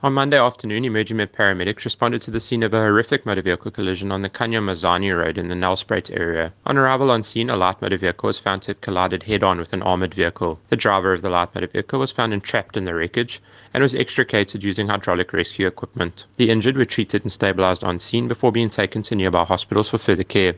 On Monday afternoon, emergency paramedics responded to the scene of a horrific motor vehicle collision on the Kanya Road in the Nelspruit area. On arrival on scene, a light motor vehicle was found to have collided head-on with an armoured vehicle. The driver of the light motor vehicle was found entrapped in the wreckage and was extricated using hydraulic rescue equipment. The injured were treated and stabilised on scene before being taken to nearby hospitals for further care.